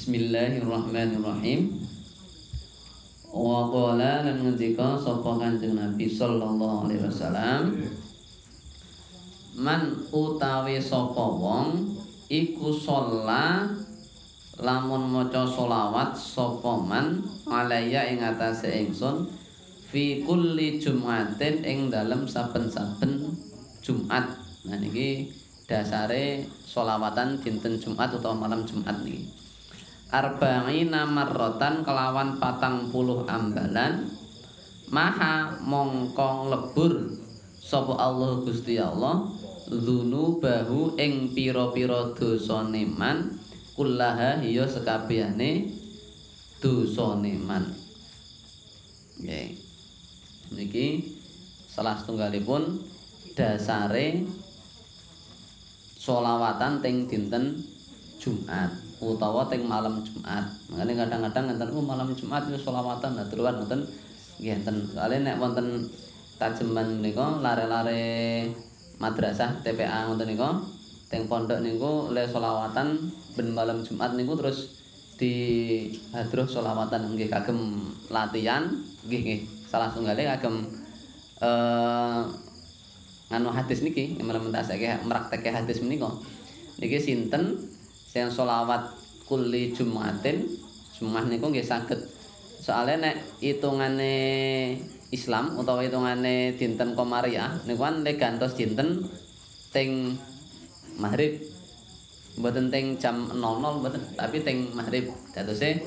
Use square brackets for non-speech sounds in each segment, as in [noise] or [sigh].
Bismillahirrahmanirrahim. Wa qala lan ngendika sapa Kanjeng Nabi sallallahu alaihi wasallam Man utawi sapa wong iku sholla lamun maca solawat sapa man alaya ing atase ingsun fi kulli jumatin ing dalem saben-saben Jumat. Nah niki dasare solawatan dinten Jumat utawa malam Jumat niki. Arba'ina marratan kelawan patang puluh ambalan maha mongkong lebur sapa Allah Gusti Allah dzunubahu ing pira-pira dosane man kullaha hiya sekabehane dosane man. Nggih. Niki salah setunggalipun dasare solawatan teng dinten Jumat utawa teng malam Jumat. Makane kadang-kadang enten oh, malam Jumat itu solawatan nah duluan ngoten nggih enten. Soale nek wonten tajeman menika lare-lare madrasah TPA ngoten nika teng pondok niku le solawatan ben malam Jumat niku terus di hadroh solawatan nggih kagem latihan nggih nggih. Salah tunggale kagem eh nganu hadis niki implementasake mraktekke hadis menika niki sinten sing selawat kuli jumatin Jumat niku nggih saged. Soalnya nek hitungane Islam utawa hitungane dinten Komariah niku kan gantos dinten teng maghrib. Mboten teng jam 00 mboten tapi teng maghrib. Datose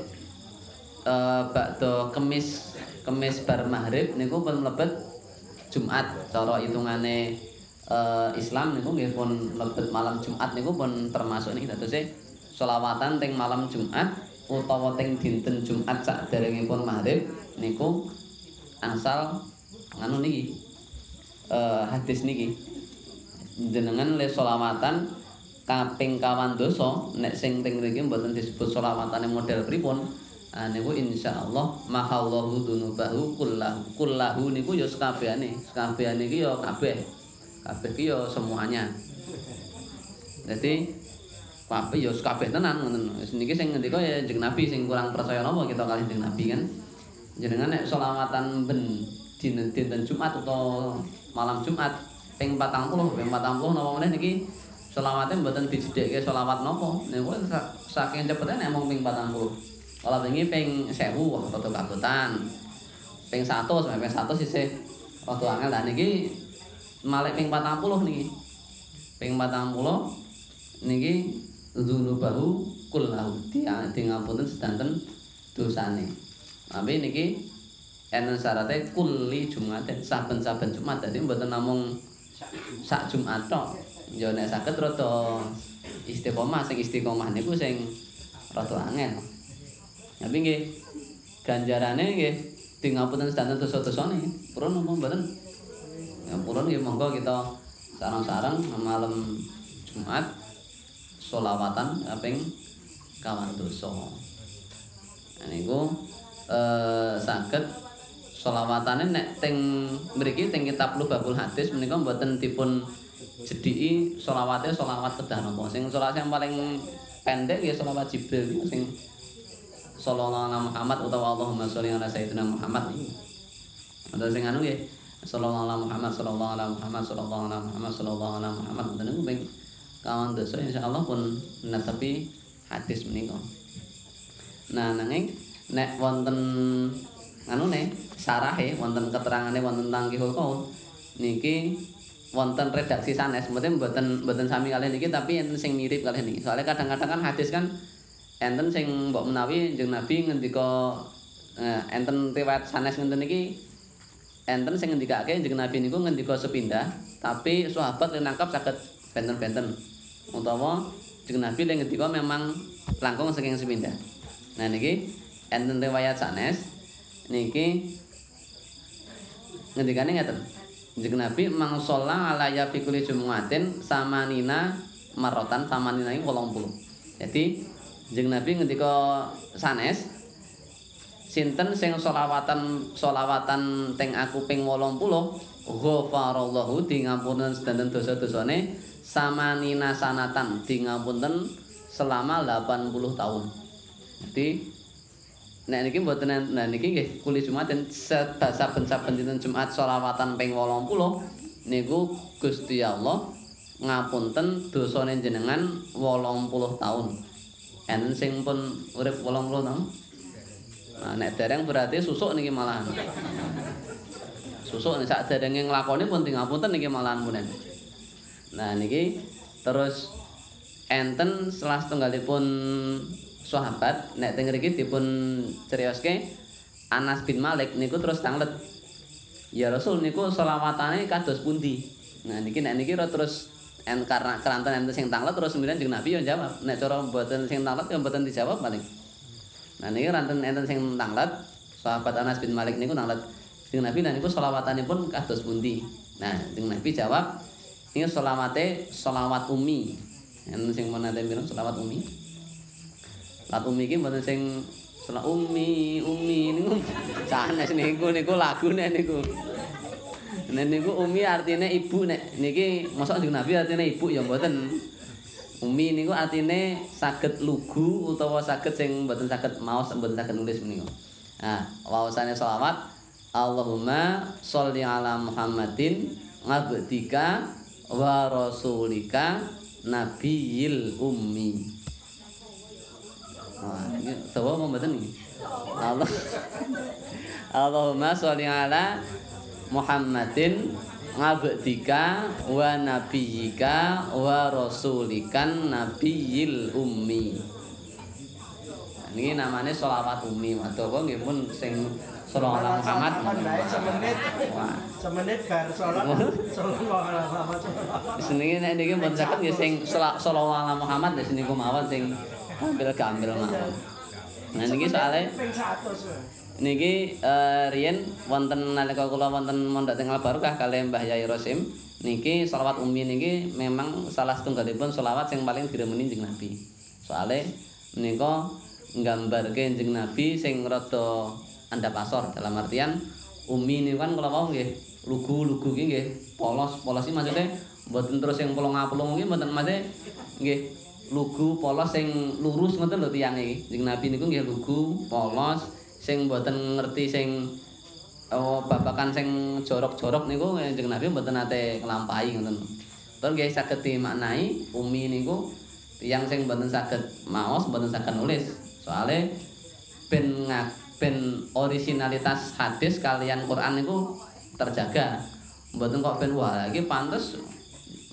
eh bakdo kemis kemis bar maghrib niku mlebet Jumat cara hitungane uh, Islam niku nggih pun lebet malam Jumat niku pun termasuk niki dadose selawatan teng malam Jumat utawa teng dinten Jumat saderengipun maghrib niku asal nganu niki uh, hadis niki jenengan le selawatan kaping kawan dosa nek sing teng mriki mboten disebut selawatane model pripun Nah, niku insyaallah mahallahu dzunubahu kullahu. Kullahu niku ya sekabehane. Sekabehane iki ya kabeh. Kabeh iki ya semuanya. Jadi kabeh ya sekabeh tenan ngoten. Wis niki sing ngendika ya Jeng Nabi sing kurang percaya napa kita kali Jeng Nabi kan. Jenengan nek selawatan ben dinten dinten Jumat atau malam Jumat ping 40, ping 40 napa meneh niki selawate mboten dijedhekke selawat napa. Niku saking cepete nek mung ping 40. Kalau wingi ping 1000 rada kabutan. Ping 100 sampai ping 100 isih rada angel. Lah niki malih ping 40 niki. Ping 40 niki dzunubahu kullahu di ngapunten sedanten dosane. Tapi niki enten syaratnya kulli Jumat saben-saben Jumat dadi mboten namung sak Jumat tok. Ya nek saged rada istiqomah sing istiqomah niku sing rada angel. Tapi nggih ganjarane nggih di ngapunten sedanten dosa-dosane. Purun napa mboten? Ya purun nggih monggo kita sareng-sareng malam Jumat solawatan kaping kawan dosa. Niku eh saged solawatane nek teng mriki teng kitab Lubabul Hadis menika mboten dipun jediki solawate solawat kedah napa. Sing solawat yang paling pendek ya solawat Jibril sing sallallahu alaihi Muhammad utawa Allahumma sholli ala sayyidina Muhammad niku. Ada sing anu nggih. Sallallahu alaihi Muhammad sallallahu alaihi Muhammad sallallahu alaihi Muhammad sallallahu alaihi Muhammad ngoten niku ping kawan dosa insyaallah pun netepi hadis menika. Nah nanging nek wonten anu ne sarahe wonten keterangane wonten tangkihul qaul niki wonten redaksi sanes mboten mboten mboten sami kalian niki tapi enten sing mirip kalian niki. Soalnya kadang-kadang kan hadis kan enten sing mbok menawi jeneng Nabi ngendika eh, enten riwayat sanes ngenten iki enten sing ngendikake jeneng Nabi niku ngendika sepindah tapi sahabat le nangkap saged benten-benten. Utawa jeneng Nabi le ngendika memang langkung saking sepindah. Nah niki enten riwayat sanes niki ngendikane ngeten. Jeneng Nabi mangsola ala ya fi kulli jumu'atin samanina marotan samanina ing 80 jadi Jeng Nabi ngendika sanes sinten sing selawatan selawatan teng aku ping 80 ghafarallahu di ngapunten sedanten dosa-dosane samanina sanatan di ngapunten selama 80 tahun. Jadi nek niki mboten nah niki nggih kuli Jumat saben-saben dinten Jumat selawatan ping 80 niku Gusti Allah ngapunten dosane jenengan 80 tahun. Enten sing pun urip 80 tahun. Nah, nek dereng berarti susuk niki malahan. Susuk nek sak derenge nglakoni pun ngapunten niki malahan punen. Nah, niki terus enten salah setunggalipun sahabat nek teng mriki dipun crioske Anas bin Malik niku terus tanglet. Ya Rasul niku selawatane kados pundi? Nah niki nek niki terus en karena keranten enten sing tanglet terus kemudian jeung Nabi yo jawab. Nek cara mboten sing tanglet yo mboten dijawab paling. Nah niki ranten enten sing tanglet, sahabat Anas bin Malik niku tanglet jeung Nabi dan niku selawatanipun kados pundi. Nah, jeung Nabi jawab, ini selawate selawat umi. Enten sing menate bilang selawat umi. Lat umi iki mboten sing selawat umi, umi niku [laughs] sanes niku niku lagune niku. Nek niku umi artine ibu nek niki mosok jeung Nabi artine ibu ya mboten. Umi niku artine saged lugu utawa saged sing mboten saged maos mboten saged nulis menika. Nah, waosane selawat Allahumma sholli ala Muhammadin ngabdika wa rasulika nabiyil ummi. Wah, ini mboten iki? Allah [laughs] Allahumma sholli ala Muhammadin ngabdika wa nabiyyika wa rasulikan nabiyil ummi. Ini namanya sholawat ummi. Wadhawa nggih pun sing sholawat Muhammad. Semenit. Semenit bar sholat. Sholawat Muhammad. Senenge nek niki mboten saged nggih sing sholawat Muhammad di sini mawon sing ambil gambil mawon. Nah niki soalnya ping 100. Niki uh, riyen wonten nalika kula wonten mondok teng Barokah kalih Mbah Yai Rosim niki selawat umi niki memang salah setunggalipun selawat sing paling diremeni jeneng Nabi. Soale menika nggambarke jeneng Nabi sing rada andhap asor dalam artian umi niku kan kula wau nggih lugu-lugu iki nggih polos polos iki maksudnya mboten terus sing polong-apolong iki mboten maksudnya nggih lugu polos sing lurus ngoten lho tiyang iki. Jeneng Nabi niku nggih lugu polos sing mboten ngerti sing oh, babakan sing jorok-jorok niku Kanjeng Nabi mboten nate nglampahi ngoten. Tur nggih saged dimaknai umi niku tiyang sing mboten saged maos, mboten saged nulis. Soale ben ben originalitas hadis kalian Quran niku terjaga. Mboten kok ben wah iki pantes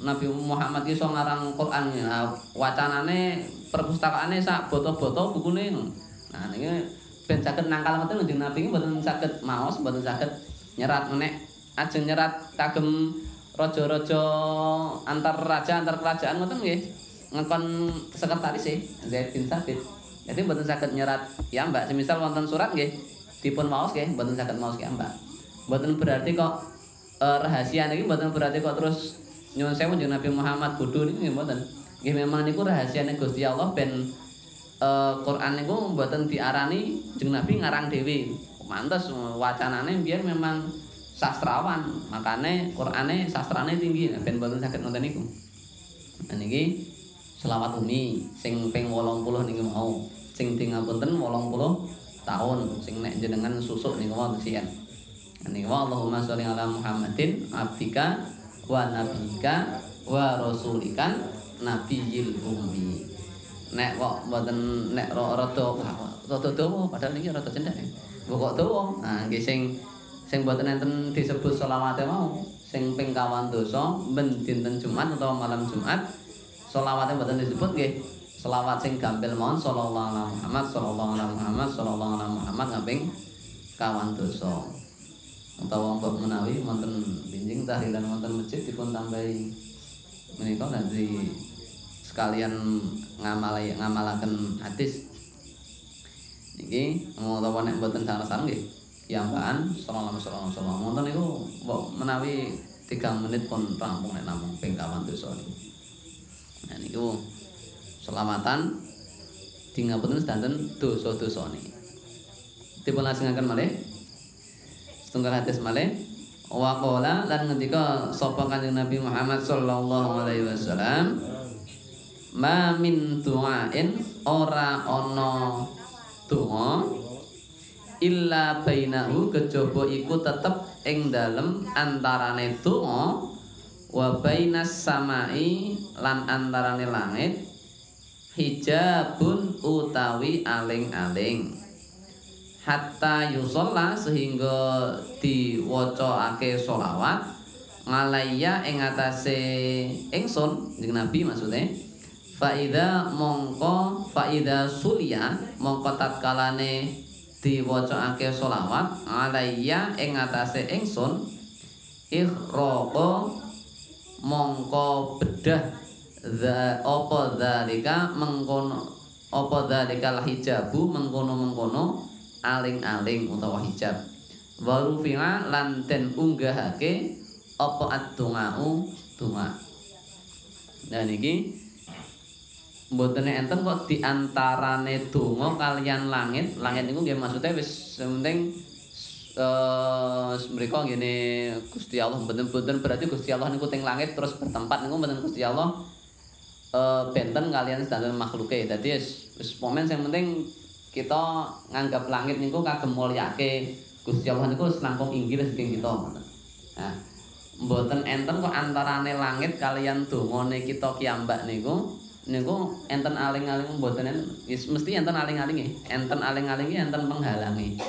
Nabi Muhammad iso ngarang Quran. Nah, wacanane perpustakaane sak boto-boto bukune. Nah, niki ben saged nangkal mboten Kanjeng Nabi mboten saged maos, mboten saged nyerat menek ajeng nyerat kagem raja-raja antar raja antar kerajaan ngoten nggih. Ngekon sekretaris e Zaid bin Sabit. Jadi mboten saged nyerat ya Mbak, semisal wonten surat nggih dipun maos nggih, mboten saged maos ya Mbak. Mboten berarti kok e, rahasia niki mboten berarti kok terus nyuwun sewu Nabi Muhammad bodho niki mboten. Nggih memang niku rahasiane Gusti Allah ben uh, Quran niku mboten diarani jeneng Nabi ngarang dhewe. Mantes wacanane biyen memang sastrawan, makane Qurane sastrane tinggi ben mboten saged ngoten niku. Nah niki selawat umi sing ping 80 niku mau. Sing di ngapunten 80 tahun sing nek jenengan susuk niku wonten siyen. Niku Allahumma sholli ala Muhammadin abdika wa nabiyika wa rasulikan nabiyil ummi. Nek kok mboten nek rada rada dawa padahal niki rada cendhek. Kok dawa. Nah, nggih sing sing mboten enten disebut selawate mau sing ping kawan dosa ben dinten Jumat utawa malam Jumat selawate mboten disebut nggih. Selawat sing gampil mawon sallallahu alaihi Muhammad sallallahu alaihi Muhammad sallallahu alaihi Muhammad ngaping kawan dosa. Utawa mbok menawi wonten binjing tahlilan wonten masjid dipun tambahi menika nanti sekalian ngamalai ngamalaken hadis. Niki utawa nek mboten sareng-sareng nggih. Piyambakan sallallahu alaihi wasallam wonten niku mbok menawi 3 menit pun rampung nek namung ping kawan dosa niku. Nah niku selamatan di ngapunten sedanten dosa-dosa niki. Dipun lajengaken malih. Setunggal hadis malih. Wa qala lan ngendika sapa kanjeng Nabi Muhammad sallallahu alaihi wasallam ma min du'ain ora ana donga illa bainahu kejaba iku tetep ing dalem antarane donga wa bainas samai lan antarane langit hijabun utawi aling-aling. Hatta yusalla sehingga diwacakake selawat ngalayya ing atase ingsun jeneng Nabi maksudnya faida mongko faida sulya mongko tatkalane diwacakake selawat alayya ing atase ingsun ikhraqa mongko bedah za apa zalika mengkono apa zalika hijabu mengkono-mengkono aling-aling utawa hijab. Warufi'a lan den unggahake apa ad-dungau donga nah niki mbotene enten kok diantarane donga kalian langit. Langit niku nggih maksudnya wis penting uh, mereka gini Gusti Allah. Mboten-mboten berarti Gusti Allah niku teng langit terus bertempat niku mboten Gusti Allah uh, benten kalian standar makhluke. Dadi wis momen sing penting kita nganggap langit niku kagem mulyake. Gusti Allah niku langkung inggil saking kita. Mboten enten kok antarane langit kalian dongane kita kiambak niku niku enten aling-aling mboten mesti enten aling-alinge. Enten aling-alinge enten penghalange.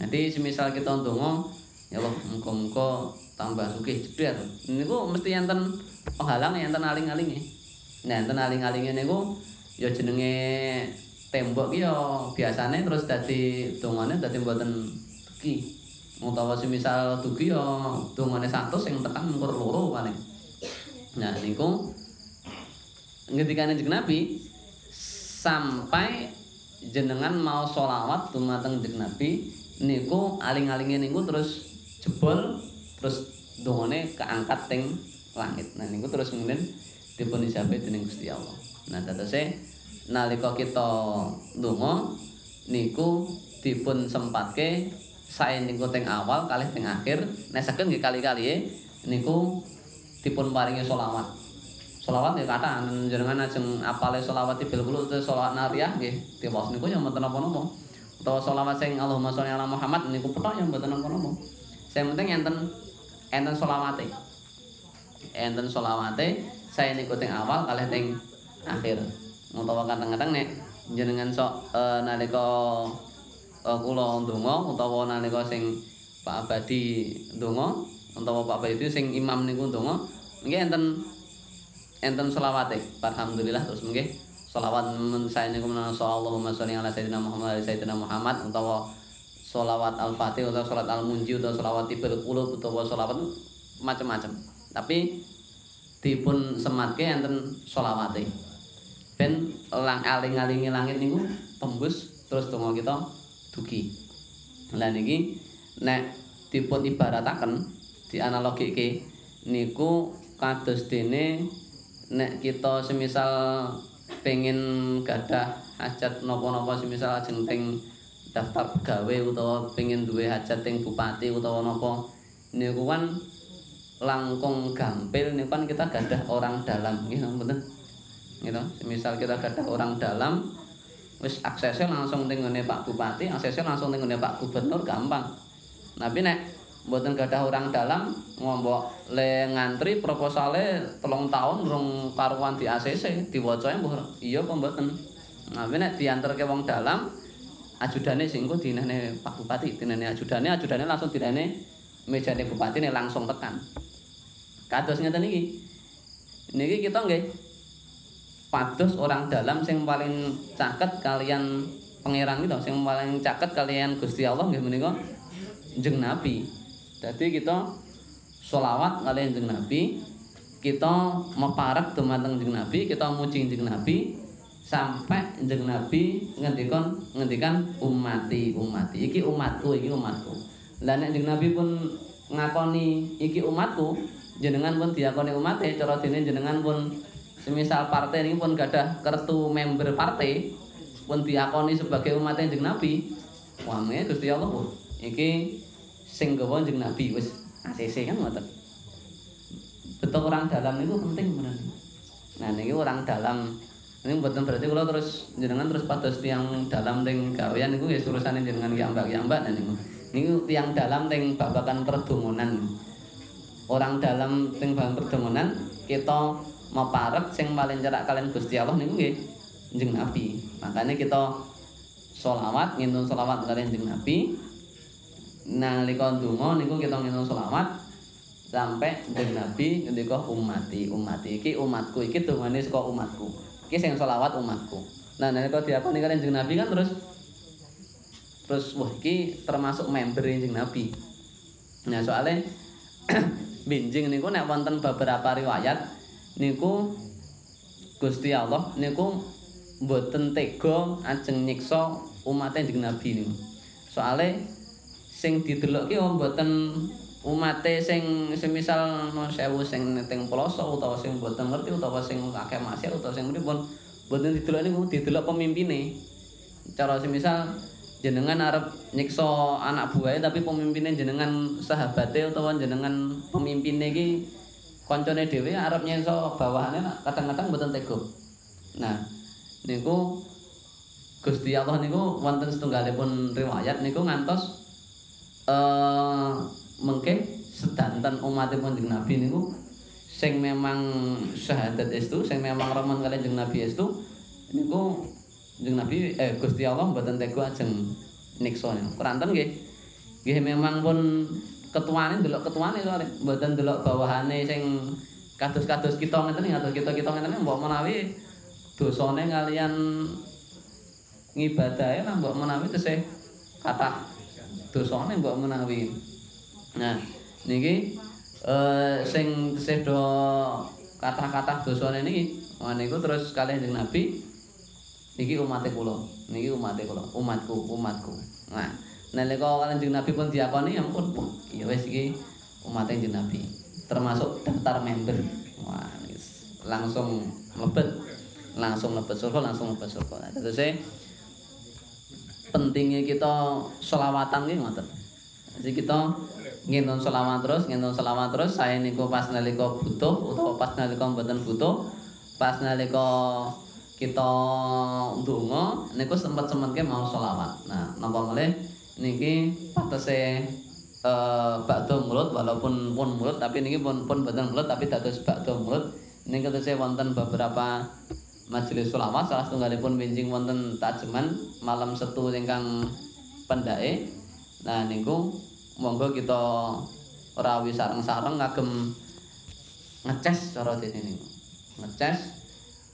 Nanti semisal kita ndonga ya Allah muga-muga tambah sugih jedher. Niku mesti enten penghalang enten aling-alinge. Nah, enten aling-alinge niku ya jenenge tembok ki ya biasane terus dadi dongane dadi mboten teki. Utawa semisal dugi ya dongane 100 sing tekan mungkur loro paling. Nah, niku ngendikane Kanjeng Nabi sampai jenengan mau sholawat dumateng Kanjeng Nabi niku aling-alinge niku terus jebol terus dongane keangkat teng langit. Nah, niku terus kemudian dipun ijabe dening Gusti Allah. Nah, dadose nalika kita ndonga niku dipun sempatke sae niku teng awal kalih teng akhir saged nggih kali-kali niku dipun paringi selawat. Selawat ya kata jenengan ajeng apale selawat bil kulo utawa selawat nariyah nggih tiwas niku ya mboten napa-napa. Utawa selawat sing Allahumma sholli ala Muhammad niku petok ya mboten napa-napa. Sing penting enten enten selawate. Enten selawate saya niku teng awal kalih teng akhir utawa kadang-kadang nek jenengan sok e, nalika e, kula ndonga utawa nalika sing Pak Abadi ndonga utawa Pak Abadi sing imam niku ndonga nggih enten enten selawate alhamdulillah terus nggih selawat saya niku Allahumma sholli ala sayyidina Muhammad wa sayyidina Muhammad utawa selawat al-fatih utawa salat al-munji utawa selawat tibul qulub utawa selawat macam-macam tapi dipun sematke enten selawate. Ben lang aling-alingi langit niku tembus terus donga kita dugi. Lah niki nek dipun ibarataken dianalogike niku kados dene nek kita semisal pengen gadah hajat napa-napa semisal ajeng teng daftar pegawai utawa pengen duwe hajat teng bupati utawa napa niku kan langkung gampil ini kan kita gadah orang dalam. [laughs] Gitu betul gitu misal kita gadah orang dalam wis aksesnya langsung tenggone Pak Bupati aksesnya langsung tenggone Pak Gubernur gampang. Tapi nek buatan gadah orang dalam ngombok le ngantri proposalnya tolong tahun rong karuan di ACC diwacanya buh iya pembuatan tapi nek diantar ke wong dalam ajudane singku dinane Pak Bupati dinane ajudane ajudane langsung dinane mejane bupati ini langsung tekan. Kados ngeten iki? Niki kita nggih pados orang dalam sing paling caket kalian pangeran kita sing paling caket kalian Gusti Allah nggih menika jeng nabi dadi kita selawat kalian jeng nabi kita meparek dumateng jeng nabi kita muji jeng nabi sampai jeng nabi ngendikan ngendikan umati umati. Iki umatku iki umatku. Lah nek jeng nabi pun ngakoni iki umatku jenengan pun diakoni umat ya cara dene jenengan pun semisal partai ini pun gadah kartu member partai pun diakoni sebagai umat yang Nabi. Wah Gusti Allah iki sing gawa jeng Nabi wis ACC kan ngoten betul orang dalam itu penting bener nah ini orang dalam Ini mboten berarti kula terus jenengan terus pados tiang dalam teng gawean niku nggih urusane jenengan ki ambak-ambak nah niku. Niku tiang dalam teng babakan perdongonan. Orang dalam teng babakan perdongonan kita maparek sing paling cerak kalian Gusti Allah niku nggih Kanjeng Nabi. Makanya kita sholawat ngintun sholawat kalian Kanjeng Nabi. Nalika ndonga niku kita ngintun sholawat sampai Kanjeng Nabi ngendika umati umati iki umatku iki dongane saka umatku. iki sing selawat umatku. Nah, nalika diakoni karo Kanjeng Nabi kan terus terus wah iki termasuk member Kanjeng Nabi. Nah, soalnya [clears throat] binjing niku nek wonten beberapa riwayat niku Gusti Allah niku mboten tega ajeng nyiksa umat Kanjeng Nabi niku. Soale sing didelok ki mboten umate sing semisal sewu sing teng pelosok utawa sing boten ngerti utawa sing akeh maksiat utawa sing pripun boten didelok niku didelok pemimpine. Cara semisal jenengan arep nyiksa anak buahe tapi pemimpinnya jenengan sahabate utawa jenengan pemimpinnya iki koncone dhewe arep nyiksa bawahane kadang-kadang boten tega. Nah niku Gusti Allah niku wonten setunggalipun riwayat niku ngantos eh mengke sedanten umatipun Kanjeng Nabi niku sing memang syahadat estu, sing memang remen kalian Kanjeng Nabi estu niku Kanjeng Nabi eh Gusti Allah mboten tega ajeng niksa niku. Keranten nggih. Nggih memang pun ketuane ndelok ketuane to mboten ndelok bawahane sing kados-kados kita ngeten kados kita-kita ngeten mbok menawi dosane kalian ngibadahe lah mbok menawi tesih kathah dosane mbok menawi Nah, niki eh sing tesih do kathah-kathah dosane niki, niku terus kalih Kanjeng Nabi niki umat kula. Niki umat kula, umatku, umatku. Nah, nalika Kanjeng Nabi pun diakoni ya ampun, ya wis iki umat Kanjeng Nabi. Termasuk daftar member. Wah, langsung mlebet. Langsung mlebet surga, langsung mlebet surga. Terus pentingnya kita selawatan nggih ngoten. Jadi kita ngintun selawat terus, ngintun selawat terus, saya niku pas nalika butuh utawa pas nalika mboten butuh, pas nalika kita ndonga niku sempet-sempetke mau selawat. Nah, napa malih niki patese eh bakdo mulut walaupun pun mulut tapi niki pun pun mulut tapi dados bakdo mulut. Niki tetese wonten beberapa majelis selawat salah setunggalipun winjing wonten tajeman malam setu ingkang pendake. Nah, niku monggo kita ora wis sareng-sareng ngagem ngeces cara dene niku. Ngeces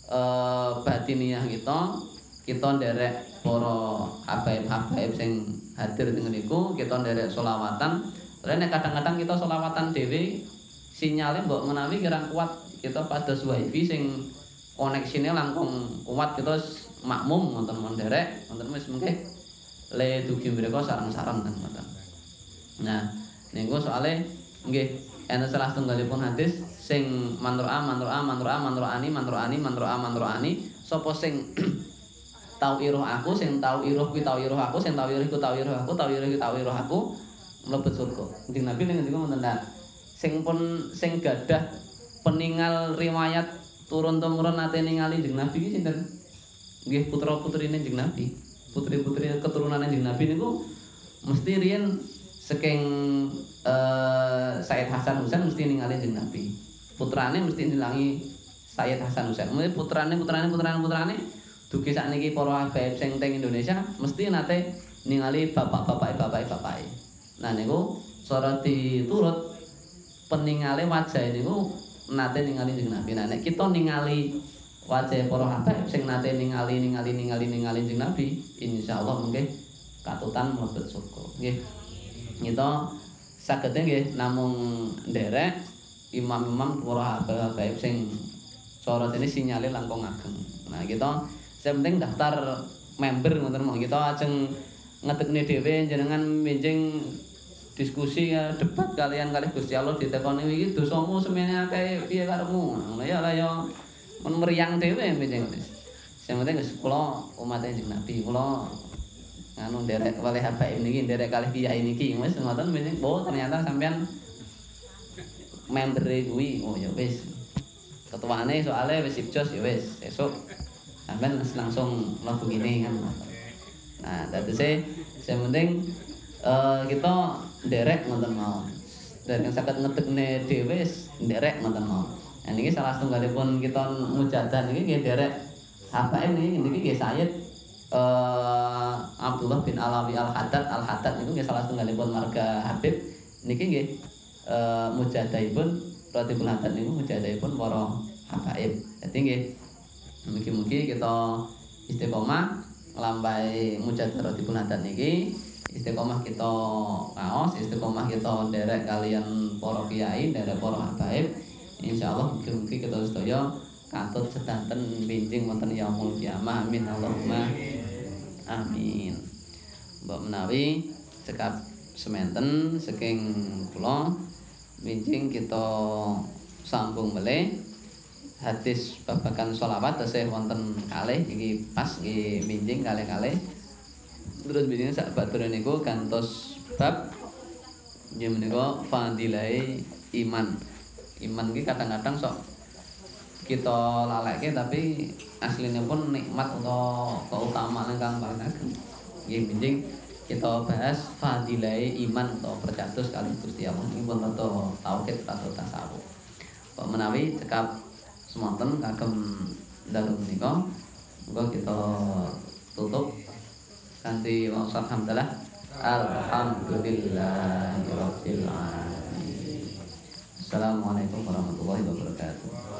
eh batiniah kita kita nderek para habaib-habaib sing hadir ning niku, kita nderek selawatan. Rene kadang-kadang kita selawatan dhewe sinyale mbok menawi kirang kuat kita pados wifi sing koneksine langkung kuat kita makmum wonten nderek wonten wis mengke le dugi mereka sareng-sareng kan ngoten. Nah, niku soalnya nggih enten salah tunggalipun hadis sing manroa manroa manroa manroani manroani manroa manroani sapa sing [clears throat] tau iruh aku sing tau iruh kuwi tau iruh aku sing tau iruh ku tau iruh aku tau iruh ku tau iruh aku mlebet surga. Nabi ning ngendika ngoten Sing pun sing gadah peninggal riwayat turun temurun nate ningali Kanjeng Nabi iki sinten? Nggih putra-putrine Kanjeng Nabi. Putri-putri keturunan Kanjeng Nabi niku mesti riyen saking uh, Said Hasan Husain mesti ningali jeneng Nabi. Putrane mesti nilangi Said Hasan Husain. Mulai putrane putrane putrane putrane dugi sakniki para habaib sing teng Indonesia mesti nate ningali bapak-bapak bapak bapak Nah niku cara diturut peningale wajah niku nate ningali jeneng Nabi. Nah nek kita ningali wajah para habaib sing nate ningali ningali ningali ningali jeneng Nabi, insyaallah mungkin katutan mlebet surga. Nggih. kita sagede nggih namung nderek imam-imam para habaib sing sorot ini sinyale langkung ageng. Nah, kita sing penting daftar member ngoten mong kita ajeng ngetekne dhewe jenengan minjing diskusi debat kalian kali Gusti Allah ditekoni iki dosamu semene akeh piye karepmu. Ngono ya lah ya. Men meriang dhewe minjing. Sing penting wis kula umat Nabi, kula anu nderek kalih habaib niki nderek kalih kiai niki wis ngoten menyang oh ternyata sampean member kuwi. Oh ya wis. Ketuane soalnya wis ibjos ya wis. Esuk sampean langsung mlebu gini kan. Nah dadi saya saya penting eh, kita derek ngoten mawon derek saged ngedekne dhewe derek ngoten mawon nah niki salah setunggalipun kita mujadah niki nggih derek habaib niki niki nggih Sayyid eh, Abdullah bin Alawi Al Haddad Al Haddad niku nggih salah setunggalipun marga Habib. Niki nggih eh, mujadahipun Ratibul Haddad niku mujadahipun para habaib. Dadi nggih mugi-mugi kita istiqomah nglampahi mujadah Ratibul Haddad niki istiqomah kita kaos, istiqomah kita derek kalian para kiai, derek para habaib. Insyaallah mugi-mugi kita sedaya katut sedanten binjing wonten yaumul kiamah. Amin Allahumma amin. Mbok menawi cekap sementen saking kula binjing kita sambung melih hadis babagan sholawat tesih wonten kalih iki pas iki binjing kalih-kalih terus binjing sak batur niku gantos bab nggih menika fadilai iman. Iman iki kadang-kadang sok kita lalekke tapi asline pun nikmat atau keutamaan ingkang paling ageng. Nggih binjing kita bahas fadilai iman atau percatus kali Gusti Allah. Ini pun tentu tauhid atau tasawuf. Pak menawi cekap semonten kagem dalu menika monggo kita tutup ganti wa usaf hamdalah Alhamdulillahirabbil alamin. Assalamualaikum warahmatullahi wabarakatuh.